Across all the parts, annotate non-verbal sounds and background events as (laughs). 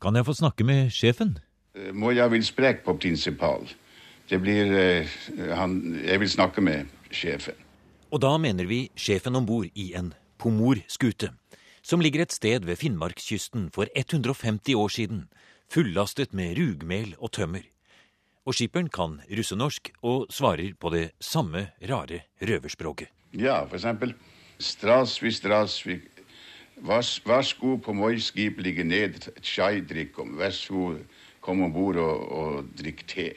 Kan jeg få snakke med sjefen? Eh, må jeg vil spreke på prinsipal. Det blir eh, han, Jeg vil snakke med sjefen. Og da mener vi sjefen om bord i en Pomor-skute, som ligger et sted ved Finnmarkskysten for 150 år siden, fullastet med rugmel og tømmer. Og skipperen kan russenorsk og svarer på det samme rare røverspråket. Ja, for eksempel Strasvi, strasvi, vær, vær på moi skip ligge ned, chai drikkom. Vær så god, kom om bord og, og drikk te.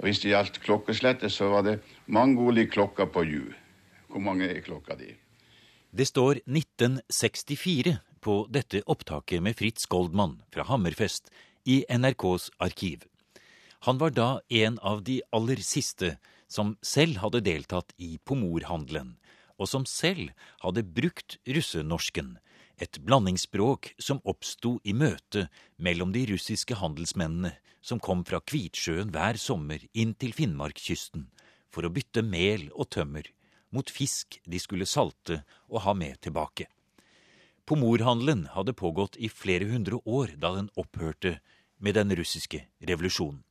Og Hvis det gjaldt klokkeslettet, så var det mangoli klokka på ju. Hvor mange er klokka di? Det står 1964 på dette opptaket med Fritz Goldmann fra Hammerfest i NRKs arkiv. Han var da en av de aller siste som selv hadde deltatt i pomorhandelen, og som selv hadde brukt russenorsken, et blandingsspråk som oppsto i møte mellom de russiske handelsmennene som kom fra Kvitsjøen hver sommer inn til Finnmarkskysten for å bytte mel og tømmer mot fisk de skulle salte og ha med tilbake. Pomorhandelen hadde pågått i flere hundre år da den opphørte med den russiske revolusjonen.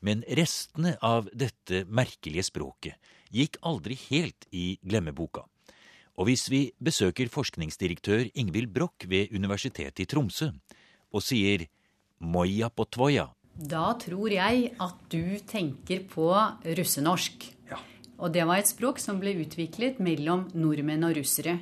Men restene av dette merkelige språket gikk aldri helt i glemmeboka. Og hvis vi besøker forskningsdirektør Ingvild Broch ved Universitetet i Tromsø og sier moja på tvoja Da tror jeg at du tenker på russenorsk. Ja. Og det var et språk som ble utviklet mellom nordmenn og russere.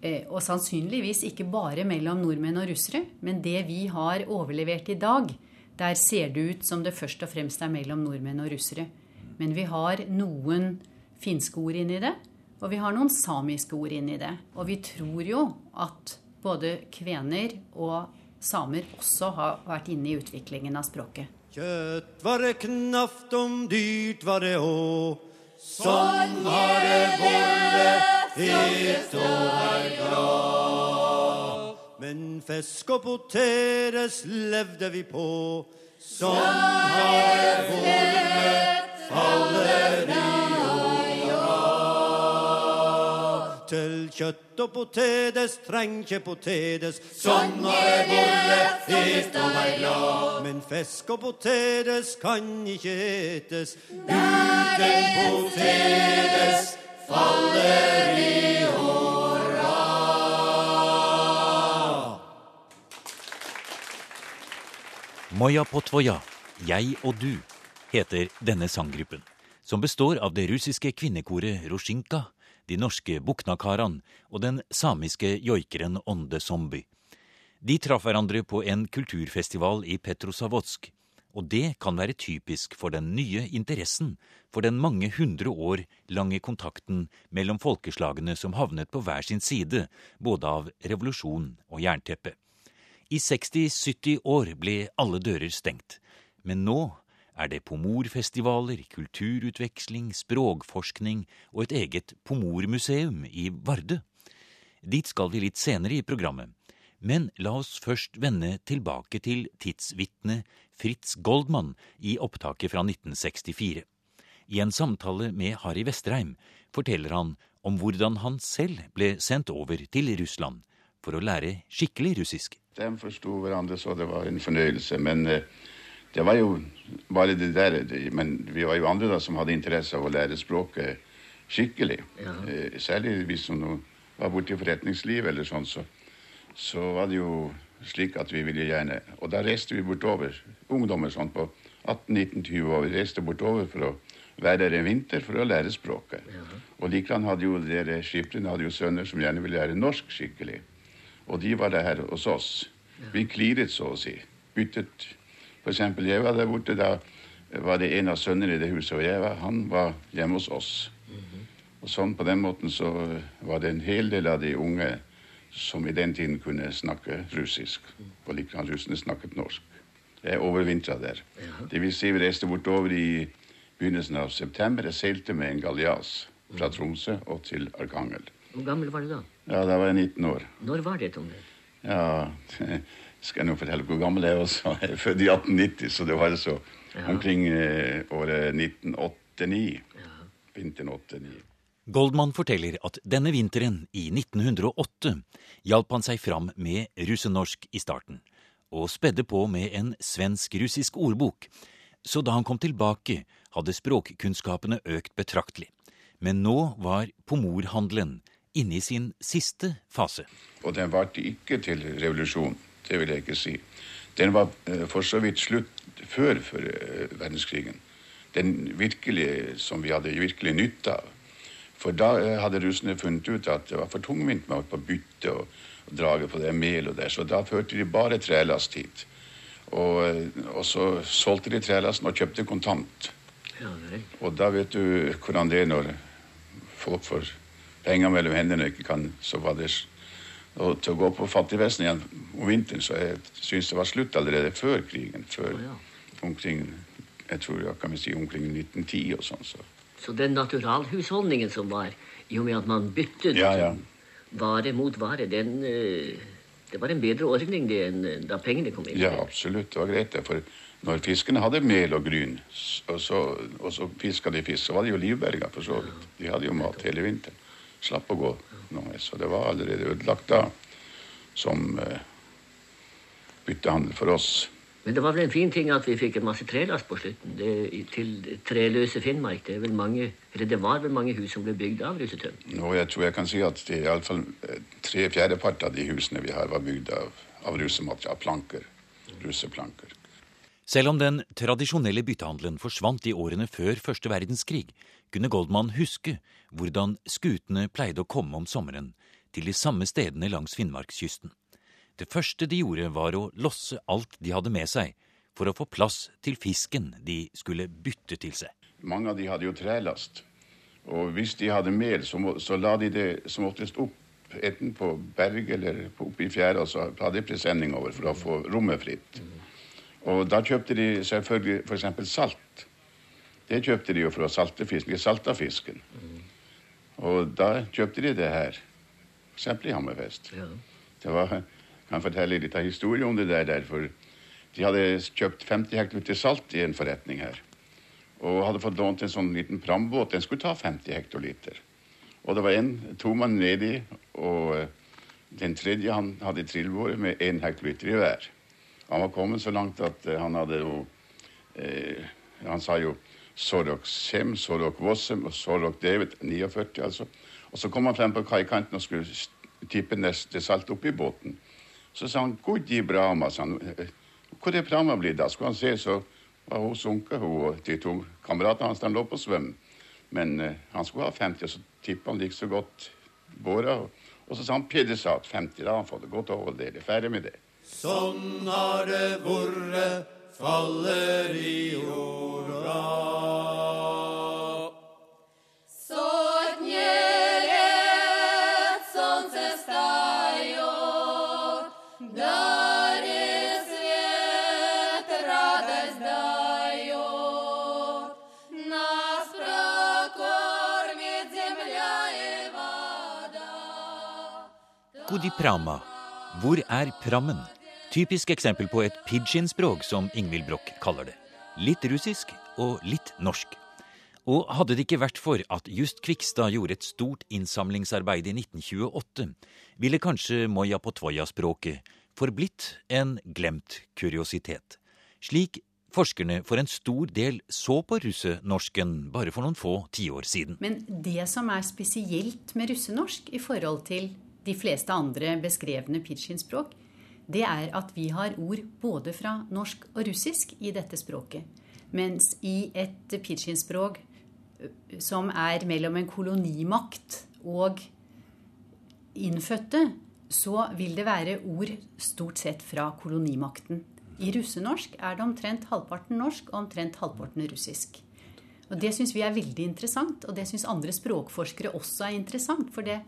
Eh, Og sannsynligvis ikke bare mellom nordmenn og russere, men det vi har overlevert i dag, der ser det ut som det først og fremst er mellom nordmenn og russere. Men vi har noen finske ord inni det, og vi har noen samiske ord inni det. Og vi tror jo at både kvener og samer også har vært inne i utviklingen av språket. Kjøtt var det knapt om dyrt var det òg. Sånn har det bålet het og her glad. Men fisk og poteres levde vi på. Sånn har det bålet faller i kjøtt og potetes treng ikke potetes. Sånn har det bålet het og vær glad. Men fisk og potetes kan ikke etes uten potetes faller i håra. Moja Potvoja, Jeg og du, heter denne sanggruppen, som består av det russiske kvinnekoret Rusjinka, de norske Buknakaran og den samiske joikeren Ånde Zombie. De traff hverandre på en kulturfestival i Petrosavodsk, og det kan være typisk for den nye interessen for den mange hundre år lange kontakten mellom folkeslagene som havnet på hver sin side både av revolusjon og jernteppe. I 60-70 år ble alle dører stengt, men nå er det pomorfestivaler, kulturutveksling, språkforskning og et eget pomormuseum i Vardø. Dit skal vi litt senere i programmet, men la oss først vende tilbake til tidsvitnet Fritz Goldmann i opptaket fra 1964. I en samtale med Harry Vestreim forteller han om hvordan han selv ble sendt over til Russland for å lære skikkelig russisk. De forsto hverandre, så det var en fornøyelse. Men eh, det var jo bare det der. Men vi var jo andre da som hadde interesse av å lære språket skikkelig. Ja. Særlig vi som var borte i forretningsliv eller sånn, så, så var det jo slik at vi ville gjerne Og da reiste vi bortover, ungdommer sånn på 18-19-20 år. Vi reiste bortover for å være der en vinter for å lære språket. Og likedan hadde jo dere skipperne hadde jo sønner som gjerne ville lære norsk skikkelig. Og de var der hos oss. Vi kliret, så å si. Byttet. For eksempel, jeg var der borte, da var det en av sønnene i det huset, hvor jeg var, han var hjemme hos oss. Og sånn på den måten så var det en hel del av de unge som i den tiden kunne snakke russisk. Og likedan russene snakket norsk. Jeg overvintra der. Det vil si, vi reiste bortover i begynnelsen av september. Jeg seilte med en galjas fra Tromsø og til Arkangel. Hvor gammel var du da? Ja, da var jeg 19 år. Når var det, Tone? Ja, (laughs) skal jeg nå fortelle hvor gammel jeg er også. Jeg er født i 1890, så det var altså omkring eh, året 1989. Vinteren 89. Goldman forteller at denne vinteren i 1908 hjalp han seg fram med russenorsk i starten. og spedde på med en svensk-russisk ordbok, så da han kom tilbake, hadde språkkunnskapene økt betraktelig. Men nå var pomorhandelen inne i sin siste fase. Og den varte ikke til revolusjon, det vil jeg ikke si. Den var eh, for så vidt slutt før for eh, verdenskrigen. Den virkelige, som vi hadde virkelig nytte av. For da eh, hadde russerne funnet ut at det var for tungvint med å bytte og, og drage på det melet der, så da førte de bare trelast hit. Og, og så solgte de trelasten og kjøpte kontant. Ja. Og da vet du hvordan det er når folk får penger mellom hendene og ikke kan så var det og til å gå på fattigvesenet igjen om vinteren, så jeg syns det var slutt allerede før krigen. Før oh, ja. omkring jeg tror jeg kan vi si omkring 1910 og sånn. Så. Så den naturalhusholdningen som var, i og med at man byttet Ja, ja. vare mot vare, den, eh, det var en bedre ordning det enn eh, da pengene kom inn? Ja, absolutt. Det var greit, det. For når fiskene hadde mel og gryn, og så, og så fiska de fisk, så var de jo livberga, for så vidt. De hadde jo mat hele vinteren. Slapp å gå noe. Så det var allerede ødelagt da som eh, byttehandel for oss. Men det var vel en fin ting at vi fikk en masse trelast på slutten. Det, til treløse Finnmark. Det, mange, det var vel mange hus som ble bygd av russetøm. Nå, jeg tror jeg kan si at det er iallfall tre fjerdepart av de husene vi har, var bygd av, av russematerial. Planker. Russeplanker. Selv om den tradisjonelle byttehandelen forsvant i årene før første verdenskrig, kunne Goldman huske hvordan skutene pleide å komme om sommeren til de samme stedene langs Finnmarkskysten. Det første de gjorde, var å losse alt de hadde med seg, for å få plass til fisken de skulle bytte til seg. Mange av de hadde jo trelast. Og hvis de hadde mel, så, må, så la de det som oftest opp enten på berg eller oppe i fjæra, så hadde de presenning over for å få rommet fritt. Og da kjøpte de selvfølgelig f.eks. salt. Det kjøpte de jo for å salte fisken, De salta fisken. Og da kjøpte de det her. F.eks. i Hammerfest. Ja. Det var, jeg kan fortelle litt av historien om det der, derfor. de hadde kjøpt 50 hektoliter salt i en forretning her. Og hadde fått lånt en sånn liten prambåt. Den skulle ta 50 hektoliter. Og det var en, to mann nedi, og den tredje han hadde trillbåret med én hektoliter i hver. Han var kommet så langt at eh, han hadde jo eh, Han sa jo Sorok Sem, Sorok Vossem og Sorok David, 49 altså. Og så kom han frem på kaikanten og skulle tippe neste salt oppi båten. Så sa han 'Gudi Brahma', sa han. Hvor er Brahma blitt da? Skulle han se, så var hun sunket, hun og de to kameratene hans. De lå på svøm. Men eh, han skulle ha 50, og så tippa han like så godt båra. Og, og så sa han 'Piddesat 50'. Da har han fått det godt over det. Ferdig med det. Sånn har det vorre, faller i jorda. Sotnjeret sonce stajo, dare svet radost dajo. Нас прокормит земля и вода. Gudi Prama. Hvor er prammen? Typisk eksempel på et pidgin-språk, som Ingvild Broch kaller det. Litt russisk og litt norsk. Og hadde det ikke vært for at Just Kvikstad gjorde et stort innsamlingsarbeid i 1928, ville kanskje Moja Potvoja-språket forblitt en glemt kuriositet. Slik forskerne for en stor del så på russenorsken bare for noen få tiår siden. Men det som er spesielt med russenorsk i forhold til de fleste andre beskrevne pidgin-språk, det er at vi har ord både fra norsk og russisk i dette språket. Mens i et pidgin-språk som er mellom en kolonimakt og innfødte, så vil det være ord stort sett fra kolonimakten. I russenorsk er det omtrent halvparten norsk og omtrent halvparten russisk. Og Det syns vi er veldig interessant, og det syns andre språkforskere også er interessant. For det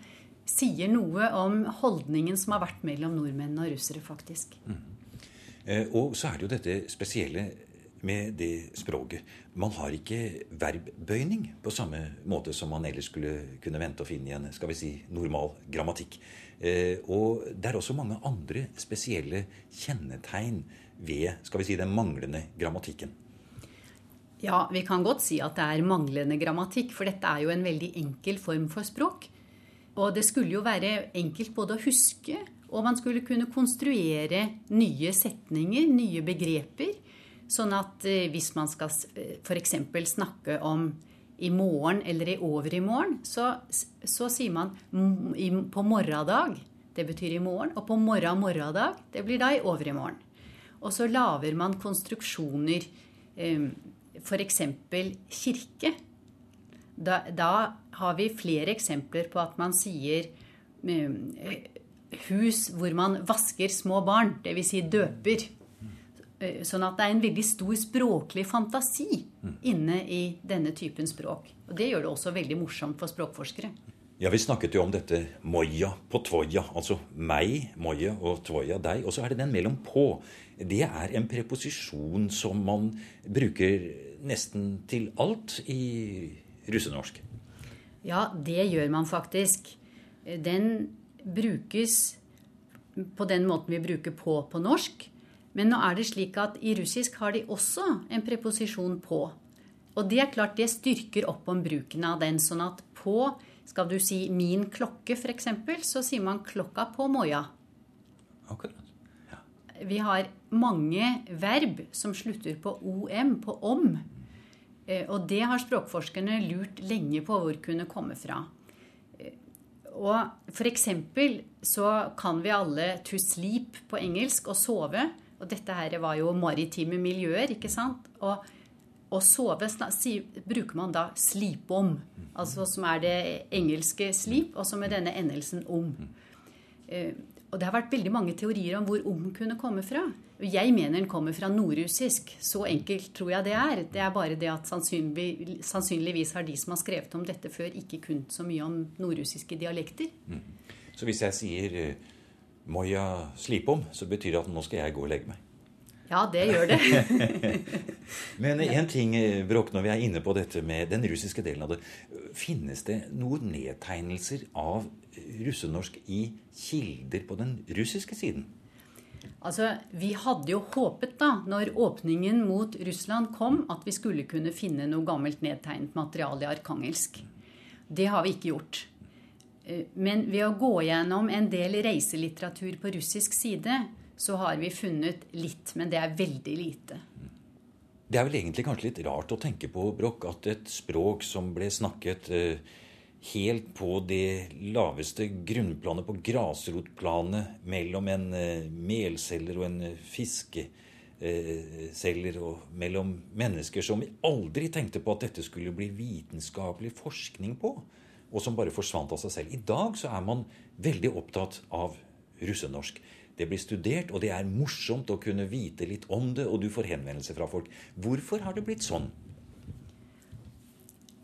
sier noe om holdningen som har vært mellom nordmenn og russere, faktisk. Eh, Og så er det jo dette spesielle med det språket. Man har ikke verbbøyning på samme måte som man ellers skulle kunne vente å finne i en skal vi si, normal grammatikk. Eh, Og det er også mange andre spesielle kjennetegn ved skal vi si, den manglende grammatikken. Ja, vi kan godt si at det er manglende grammatikk, for dette er jo en veldig enkel form for språk. Og det skulle jo være enkelt både å huske Og man skulle kunne konstruere nye setninger, nye begreper. Sånn at eh, hvis man skal f.eks. snakke om i morgen eller i overmorgen, så, så sier man på morgendag. Det betyr i morgen. Og på morgen morgendag, det blir da i overmorgen. Og så lager man konstruksjoner. Eh, F.eks. kirke. Da, da har vi flere eksempler på at man sier eh, hus hvor man vasker små barn, dvs. Si døper. Eh, Sånn at det er en veldig stor språklig fantasi inne i denne typen språk. Og det gjør det også veldig morsomt for språkforskere. Ja, Vi snakket jo om dette moja på tvoja, altså meg, moja, og tvoja, deg. Og så er det den mellom på. Det er en preposisjon som man bruker nesten til alt i russenorsk. Ja, det gjør man faktisk. Den brukes på den måten vi bruker på på norsk. Men nå er det slik at i russisk har de også en preposisjon på. Og det er klart det styrker opp om bruken av den. Sånn at på skal du si 'min klokke', f.eks., så sier man 'klokka på moja'. Akkurat. Vi har mange verb som slutter på om, på om. Eh, Og det har språkforskerne lurt lenge på hvor kunne komme fra. Eh, Og for eksempel så kan vi alle 'to sleep' på engelsk og sove. Og dette her var jo maritime miljøer, ikke sant? Og å sove bruker man da 'sleep om', altså som er det engelske 'sleep', og som er denne endelsen 'om'. Og det har vært veldig mange teorier om hvor om kunne komme fra. Jeg mener den kommer fra nordrussisk. Så enkelt tror jeg det er. Det er bare det at sannsynlig, sannsynligvis har de som har skrevet om dette før, ikke kunnet så mye om nordrussiske dialekter. Så hvis jeg sier eh, moja slipom, så betyr det at nå skal jeg gå og legge meg. Ja, det gjør det. (laughs) Men en ting, eh, Brokk, når vi er inne på dette med den russiske delen av det. Finnes det noen nedtegnelser av russenorsk i kilder på den russiske siden? Altså, Vi hadde jo håpet, da, når åpningen mot Russland kom, at vi skulle kunne finne noe gammelt nedtegnet materiale i arkangelsk. Det har vi ikke gjort. Eh, Men ved å gå gjennom en del reiselitteratur på russisk side, så har vi funnet litt, men det er veldig lite. Det er vel egentlig kanskje litt rart å tenke på, Brokk, at et språk som ble snakket eh, helt på det laveste grunnplanet, på grasrotplanet, mellom en eh, melselger og en eh, fiskeselger, og mellom mennesker som aldri tenkte på at dette skulle bli vitenskapelig forskning på, og som bare forsvant av seg selv. I dag så er man veldig opptatt av russenorsk. Det blir studert, og det er morsomt å kunne vite litt om det, og du får henvendelser fra folk. Hvorfor har det blitt sånn?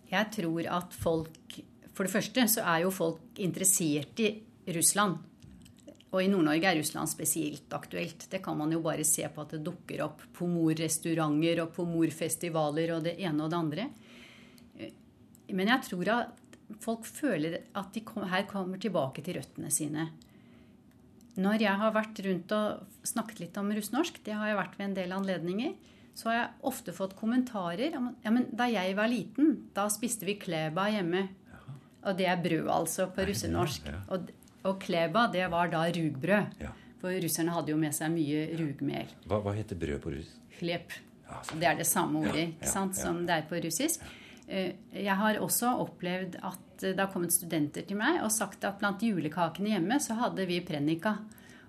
Jeg tror at folk For det første så er jo folk interessert i Russland. Og i Nord-Norge er Russland spesielt aktuelt. Det kan man jo bare se på at det dukker opp pomorrestauranter og pomorfestivaler og det ene og det andre. Men jeg tror at folk føler at de her kommer tilbake til røttene sine. Når jeg har vært rundt og snakket litt om russnorsk, det har jeg vært ved en del anledninger, så har jeg ofte fått kommentarer om ja, men da jeg var liten, da spiste vi kleba hjemme. Og det er brød, altså, på russenorsk. ja. Og, og kleba, det var da rugbrød. Ja. For russerne hadde jo med seg mye rugmel. Hva, hva heter brød på russisk? Klep. Ja, Det er det samme ordet Ja, ikke sant, ja. som det er på russisk. Eh, Jeg har også opplevd at det har kommet studenter til meg og sagt at blant julekakene hjemme så hadde vi prenika.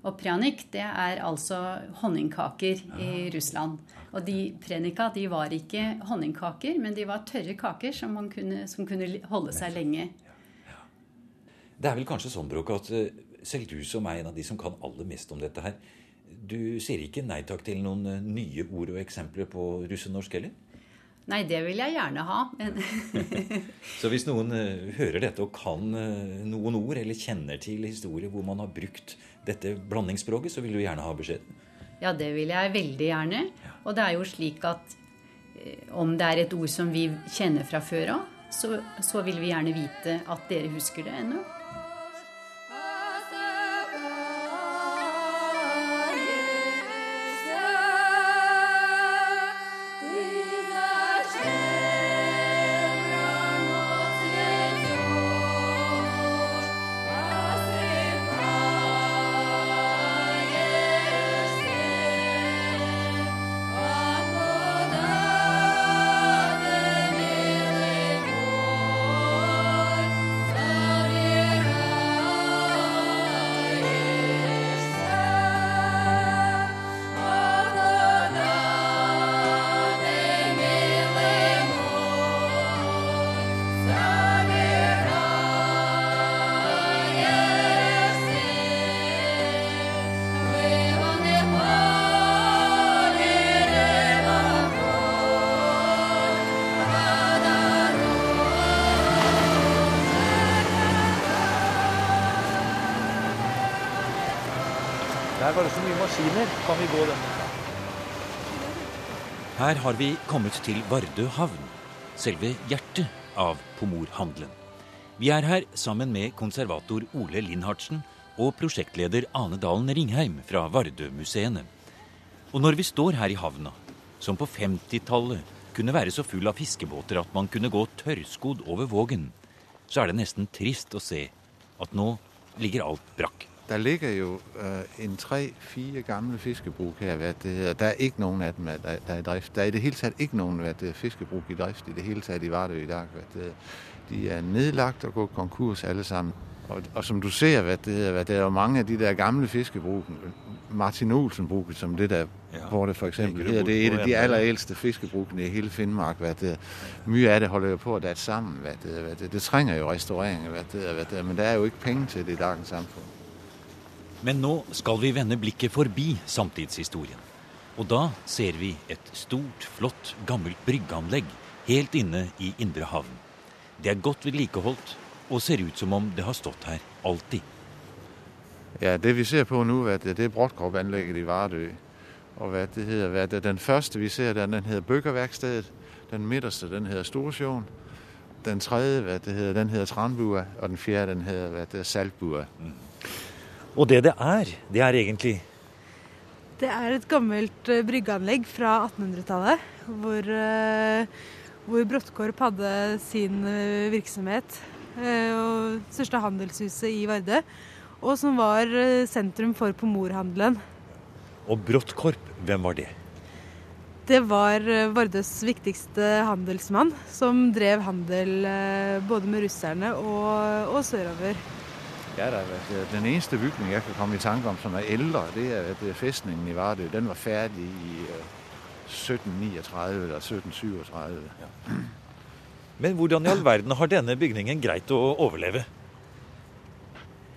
Og prjanik, det er altså honningkaker i Russland. Og de prenika de var ikke honningkaker, men de var tørre kaker som, man kunne, som kunne holde seg lenge. Det er vel kanskje sånn, Brokk, at eh, selv du som er en av de som kan aller mest om dette her, du sier ikke nei takk til noen eh, nye ord og eksempler på russenorsk heller? Nei, det vil jeg gjerne ha. (laughs) Så hvis noen eh, hører dette og kan noen ord, eller kjenner til historier hvor man har brukt dette blandingsspråket, så vil du gjerne ha beskjed. Ja, det vil jeg veldig gjerne. Og det er jo slik at om det er et ord som vi kjenner fra før av, så, så vil vi gjerne vite at dere husker det ennå. Her var det så mye maskiner. Kan vi gå den? Her har vi kommet til Vardø havn, selve hjertet av pomorhandelen. Vi er her sammen med konservator Ole Lindhardsen og prosjektleder Ane Dalen Ringheim fra Vardø-museene. Og når vi står her i havna, som på 50-tallet kunne være så full av fiskebåter at man kunne gå tørrskodd over Vågen, så er det nesten trist å se at nå ligger alt brakk. Der ligger jo øh, en tre-fire gamle fiskebruk her. Hvad det hedder. Der er ikke nogen af dem, der, der er i drift. Der er i det hele taget ikke nogen hvad det, fiskebruk i drift i det hele taget i Vardø i dag. Hvad det, de er nedlagt og gået konkurs alle sammen. Og, og som du ser, hvad det, hedder, hvad det er jo mange af de der gamle fiskebrug, Martin Olsen-bruget, som det der, Ja. hvor det for eksempel hedder, det er et af de allerældste fiskebrugene i hele Finnmark. Hvad det, mye af det holder jo på at datte sammen. Hvad det, hvad det, det trænger jo restaurering, hvad det, hvad det, men der er jo ikke penge til det i dagens samfund. Men nå skal vi vende blikket forbi samtidshistorien. Og da ser vi et stort, flott, gammelt bryggeanlegg helt inne i Indre havn. Det er godt vedlikeholdt og ser ut som om det har stått her alltid. Ja, det vi ser på nå, det, det er Bråtkorp-anlægget i Vardø. Og hva det heter, hva det, den første vi ser, den, den heter Bøkerverkstedet. Den midterste, den heter Storsjøen. Den tredje, hva det heter, den heter Tranbua. Og den fjerde, den heter hva det Saltbua. Saltbua. Og det det er, det er egentlig Det er et gammelt eh, bryggeanlegg fra 1800-tallet, hvor, eh, hvor Bråttkorp hadde sin eh, virksomhet. Og største handelshuset i Vardø. Og som var sentrum for pomorhandelen. Og Bråttkorp, hvem var det? Det var Vardøs viktigste handelsmann, som drev handel både med russerne og, og sørover. Ja, der, er- den eneste bygning, jeg kan komme i tanke om, som er eldre, det er, er fæstningen i Vardø. Den var ferdig i øh, 1739 eller 1737. Men hvordan i all verden har denne bygningen greit å overleve?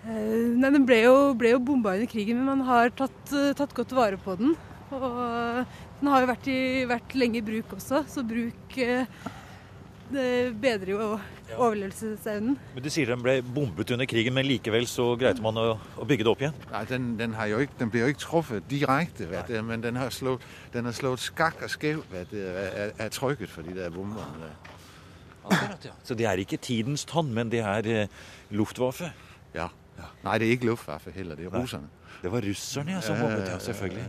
Eh, Nei, Den ble jo, ble jo bomba under krigen, men man har tatt, eh, tatt godt vare på den. Og eh, den har jo vært, i, vært lenge i bruk også, så bruk det bedrer jo overlevelsesevnen. Men Du sier den ble bombet under krigen, men likevel så greide man å, å bygge det opp igjen? Nei, den, den, har jo ikke, den blir jo ikke truffet direkte, men den har slået, den har slått skakk og skjev av er, trykket for de der bombene. Akkurat, ja. Så det er ikke tidens tann, men det er eh, Luftwaffe? Ja. Nei, det er ikke Luftwaffe heller, det er russerne. Det var russerne ja, som Ja, bombet, ja, ja, ja, selvfølgelig.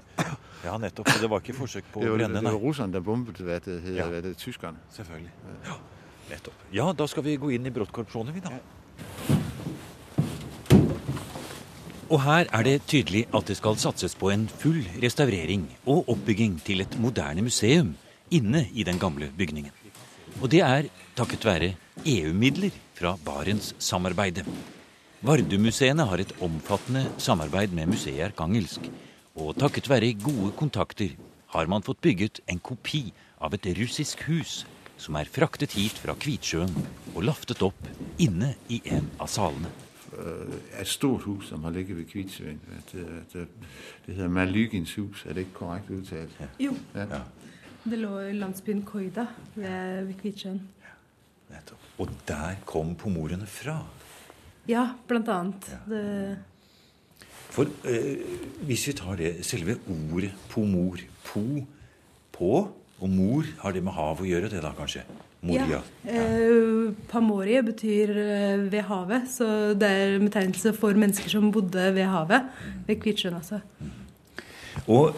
Ja, nettopp. Så det var ikke forsøk på å brenne, det, det var russerne, der bombede, hvad det hedder, Ja. det er, tyskerne. Selvfølgelig. Ja, nettopp. Ja, da skal vi gå inn i Bråttkorpsjonen, vi da. Og her er det tydelig at det skal satses på en full restaurering og oppbygging til et moderne museum inne i den gamle bygningen. Og det er takket være EU-midler fra Barentssamarbeidet. Vardø-museene har et omfattende samarbeid med museet Arkangelsk. Og takket være gode kontakter har man fått bygget en kopi av et russisk hus som er fraktet hit fra Kvitsjøen og laftet opp inne i en av salene. Øh, et stort hus, som har ligget ved Kvitsjøen. Det, det, det heter Malygins hus, er det ikke korrekt udtalt? Jo. Ja. Det lå i landsbyen Koida ved, ved Kvitsjøen. Nettopp. Og der kom pomorene fra. Ja, blant annet. Det, For eh, hvis vi tar det, selve ordet pomor Po, på og mor, har det med hav å gjøre, det da kanskje? Moria. Ja. Eh, Pamorie betyr eh, ved havet, så det er en betegnelse for mennesker som bodde ved havet. Ved Kvitsjøen, altså. Og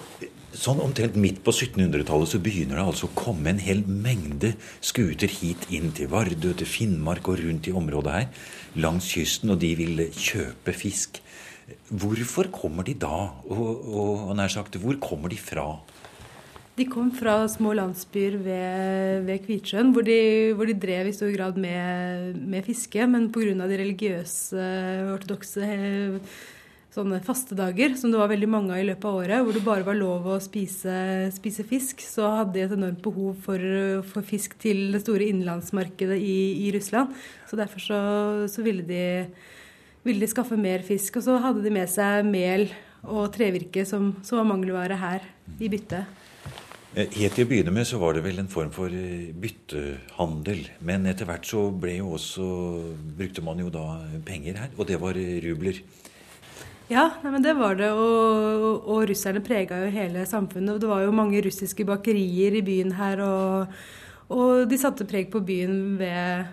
sånn omtrent midt på 1700-tallet så begynner det altså å komme en hel mengde skuter hit inn til Vardø, til Finnmark og rundt i området her, langs kysten, og de vil kjøpe fisk. Hvorfor kommer de da? Og, og, og nær sagt, hvor kommer de fra? De kom fra små landsbyer ved, ved Kvitsjøen, hvor de, hvor de drev i stor grad med, med fiske. Men pga. de religiøse, ortodokse sånne fastedager, som det var veldig mange av i løpet av året, hvor det bare var lov å spise, spise fisk, så hadde de et enormt behov for, for fisk til det store innenlandsmarkedet i, i Russland. Så derfor så, så ville, de, ville de skaffe mer fisk. Og så hadde de med seg mel og trevirke, som, som var mangelvare her i byttet. Eh, Helt til å begynne med så var det vel en form for eh, byttehandel. Men etter hvert så ble jo også, brukte man jo da penger her, og det var eh, rubler. Ja, men det var det. Og, og russerne prega jo hele samfunnet. og Det var jo mange russiske bakerier i byen her. Og, og de satte preg på byen ved,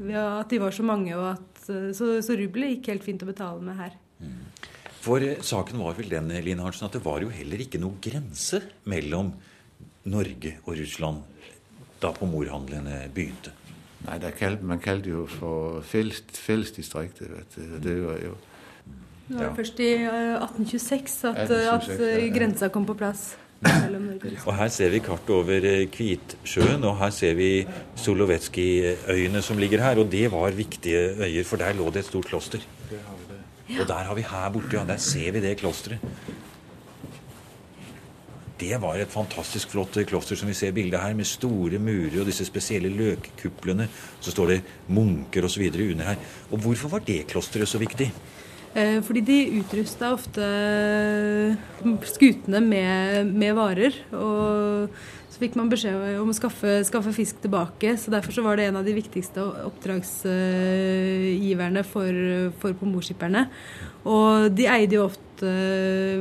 ved at de var så mange, at så, så rubler gikk helt fint å betale med her. For eh, saken var vel den Line Arntzen, at det var jo heller ikke noe grense mellom Norge og Russland da pomorhandlene begynte. Nei, det kaldte, man kalte det jo for felles, fellesdistriktet. Det var jo Det var Ja. først i eh, 1826 at, 1826, at eh, ja, ja. grensa kom på plass og her ser vi kart over eh, Kvitsjøen, og her ser vi Solovetsky-øyene som ligger her. Og det var viktige øyer, for der lå det et stort kloster. Og der har vi her borte, ja, der ser vi det klosteret. Det var et fantastisk flott kloster som vi ser bildet her, med store murer og disse spesielle løkkuplene. Så står det munker osv. under her. Og hvorfor var det klosteret så viktig? Eh, Fordi de utrusta ofte skutene med, med varer. Og så fikk man beskjed om å skaffe, skaffe fisk tilbake. Så derfor så var det en av de viktigste oppdragsgiverne for, for pomorskipperne. Og de eide jo ofte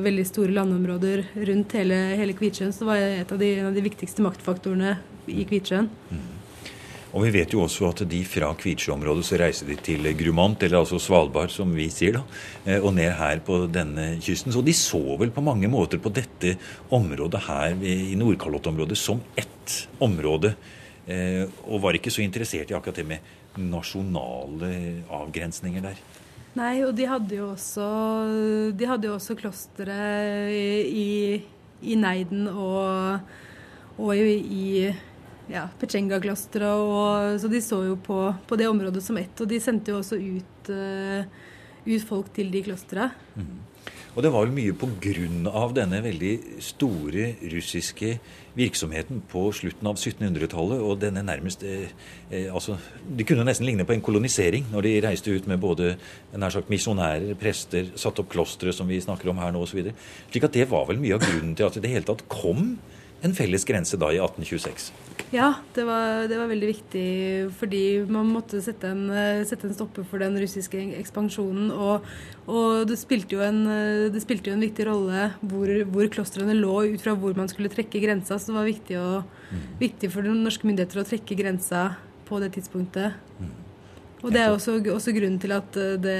veldig store landområder rundt hele, hele Kvitsjøen. Så det var et av de, en av de viktigste maktfaktorene i Kvitsjøen. Og vi vet jo også at de fra Kvitsjø-området så reiser de til Grumant, eller altså Svalbard som vi sier, da, eh, og ned her på denne kysten. Så de så vel på mange måter på dette området her i Nordkalottområdet som ett område, eh, og var ikke så interessert i akkurat det med nasjonale avgrensninger der. Nei, og de hadde jo også, de hadde jo også klostre i, i Neiden og, og i, i ja, Pechenga-klosteret. Så de så jo på, på det området som ett. Og de sendte jo også ut, uh, ut folk til de klostrene. Og det var vel mye av denne veldig store russiske virksomheten på slutten av 1700-tallet, og denne nærmest eh, eh, altså, Det kunne nesten ligne på en kolonisering når de reiste ut med både nær sagt misjonærer, prester, satte opp klostre, som vi snakker om her nå, osv. Slik at det var vel mye av grunnen til at det hele tatt kom en felles grense da i 1826. Ja, det var, det var veldig viktig fordi man måtte sette en, sette en stopper for den russiske ekspansjonen. Og, og det, spilte jo en, det spilte jo en viktig rolle hvor, hvor klostrene lå ut fra hvor man skulle trekke grensa. Så det var viktig, å, viktig for de norske myndigheter å trekke grensa på det tidspunktet. Og det er også, også grunnen til at, eh, det,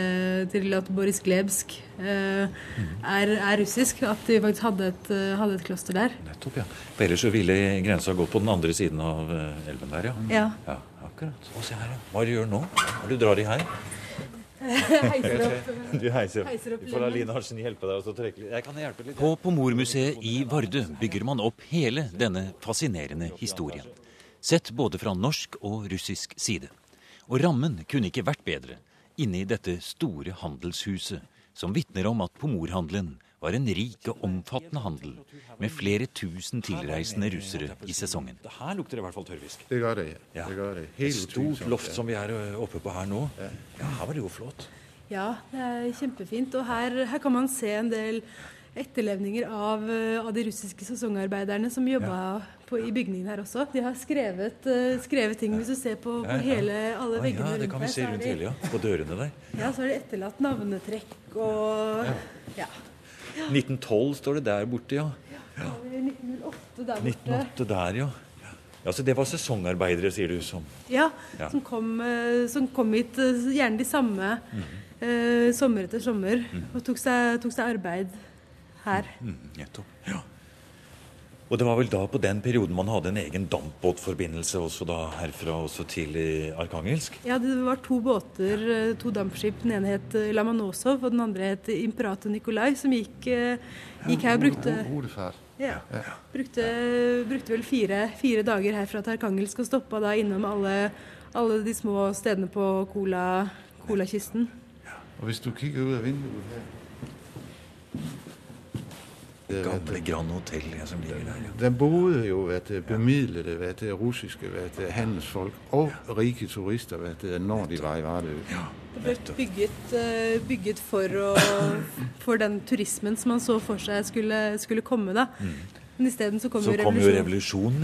til at Boris Glebsk eh, er, er russisk. At de faktisk hadde et, eh, hadde et kloster der. Nettopp, ja. For ellers så ville grensa gå på den andre siden av eh, elven der, ja. Ja. ja akkurat. Å, se her, ja. Hva gjør du nå? Hva du drar i her? (laughs) (laughs) Heiser opp. Du heiser, opp Vi får la. Line Arntzen hjelpe deg å trekke. Jeg kan hjelpe litt. På Pomormuseet i Vardø bygger man opp hele denne fascinerende historien. Sett både fra norsk og russisk side. Og rammen kunne ikke vært bedre inne i dette store handelshuset, som vitner om at pomorhandelen var en rik og omfattende handel, med flere tusen tilreisende russere i sesongen. Her lukter det i hvert fall tørrfisk. Det gjør det, ja. Ja. Det gør det. Et stort loft som vi er oppe på her nå. Ja, her var det jo flott. Ja, det er kjempefint. Og her, her kan man se en del etterlevninger av, eh, av de russiske sesongarbeiderne som jobba på, i bygningen her også. De har skrevet, uh, skrevet ting. Hvis du ser på, på hele, alle Å, veggene ja, det rundt kan vi her, se så rundt hele, ja. På dørene der. Ja, så har de etterlatt navnetrekk og ja. 1912 står det der borte, ja. ja. 1908 der borte. 1908 der, ja. Ja, Så det var sesongarbeidere, sier du, som Ja, Ja. Som, kom, eh, som kom hit eh, gjerne de samme eh, sommer etter sommer og tok seg, tok seg arbeid her. mm, Nettopp. Ja. Og det var vel da på den perioden man hadde en egen dampbåtforbindelse også da herfra også til eh, Arkangelsk? Ja, det var to båter, eh, to dampskip. Den ene het eh, Lamanosov, og den andre het Imperator Nikolai, som gikk, eh, gikk her og brukte, ja, brukte, brukte vel fire, fire dager herfra til Arkangelsk og stoppa da innom alle, alle de små stedene på Kola, Kolakysten. Og hvis du kikker ut av vinduet her, det, Gamle Grand Hotel ja, som ligger der, ja. Den boede jo vet du, bemidlede vet du, russiske vet du, handelsfolk og rike turister, vet du, når de var i Vardø. Det ble bygget, eh, bygget for, å, for den turismen som man så for seg skulle, skulle komme. da. Men isteden så kom Så jo kom jo revolusjonen. revolusjonen,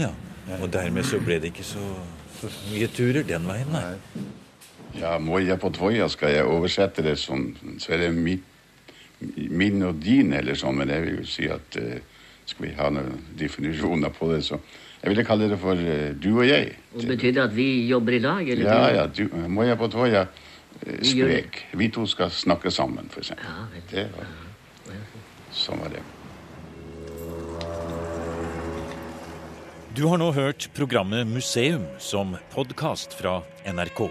ja. Og dermed så ble det ikke så mye turer den veien, nei. Ja, Moja på Tvoja skal jeg oversette det som Så er det midt min og din eller sånn, men jeg vil jo si at eh, skal vi ha noen definisjoner på det, så jeg ville kalle det for uh, du og jeg. Og Betyr det at vi jobber i lag? Eller Ja, du- ja, du, jeg på tåa? eh, Vi skrek. Vi to skal snakke sammen, for eksempel. Ja. Det var, sånn var det. Du har nå hørt programmet Museum som podkast fra NRK.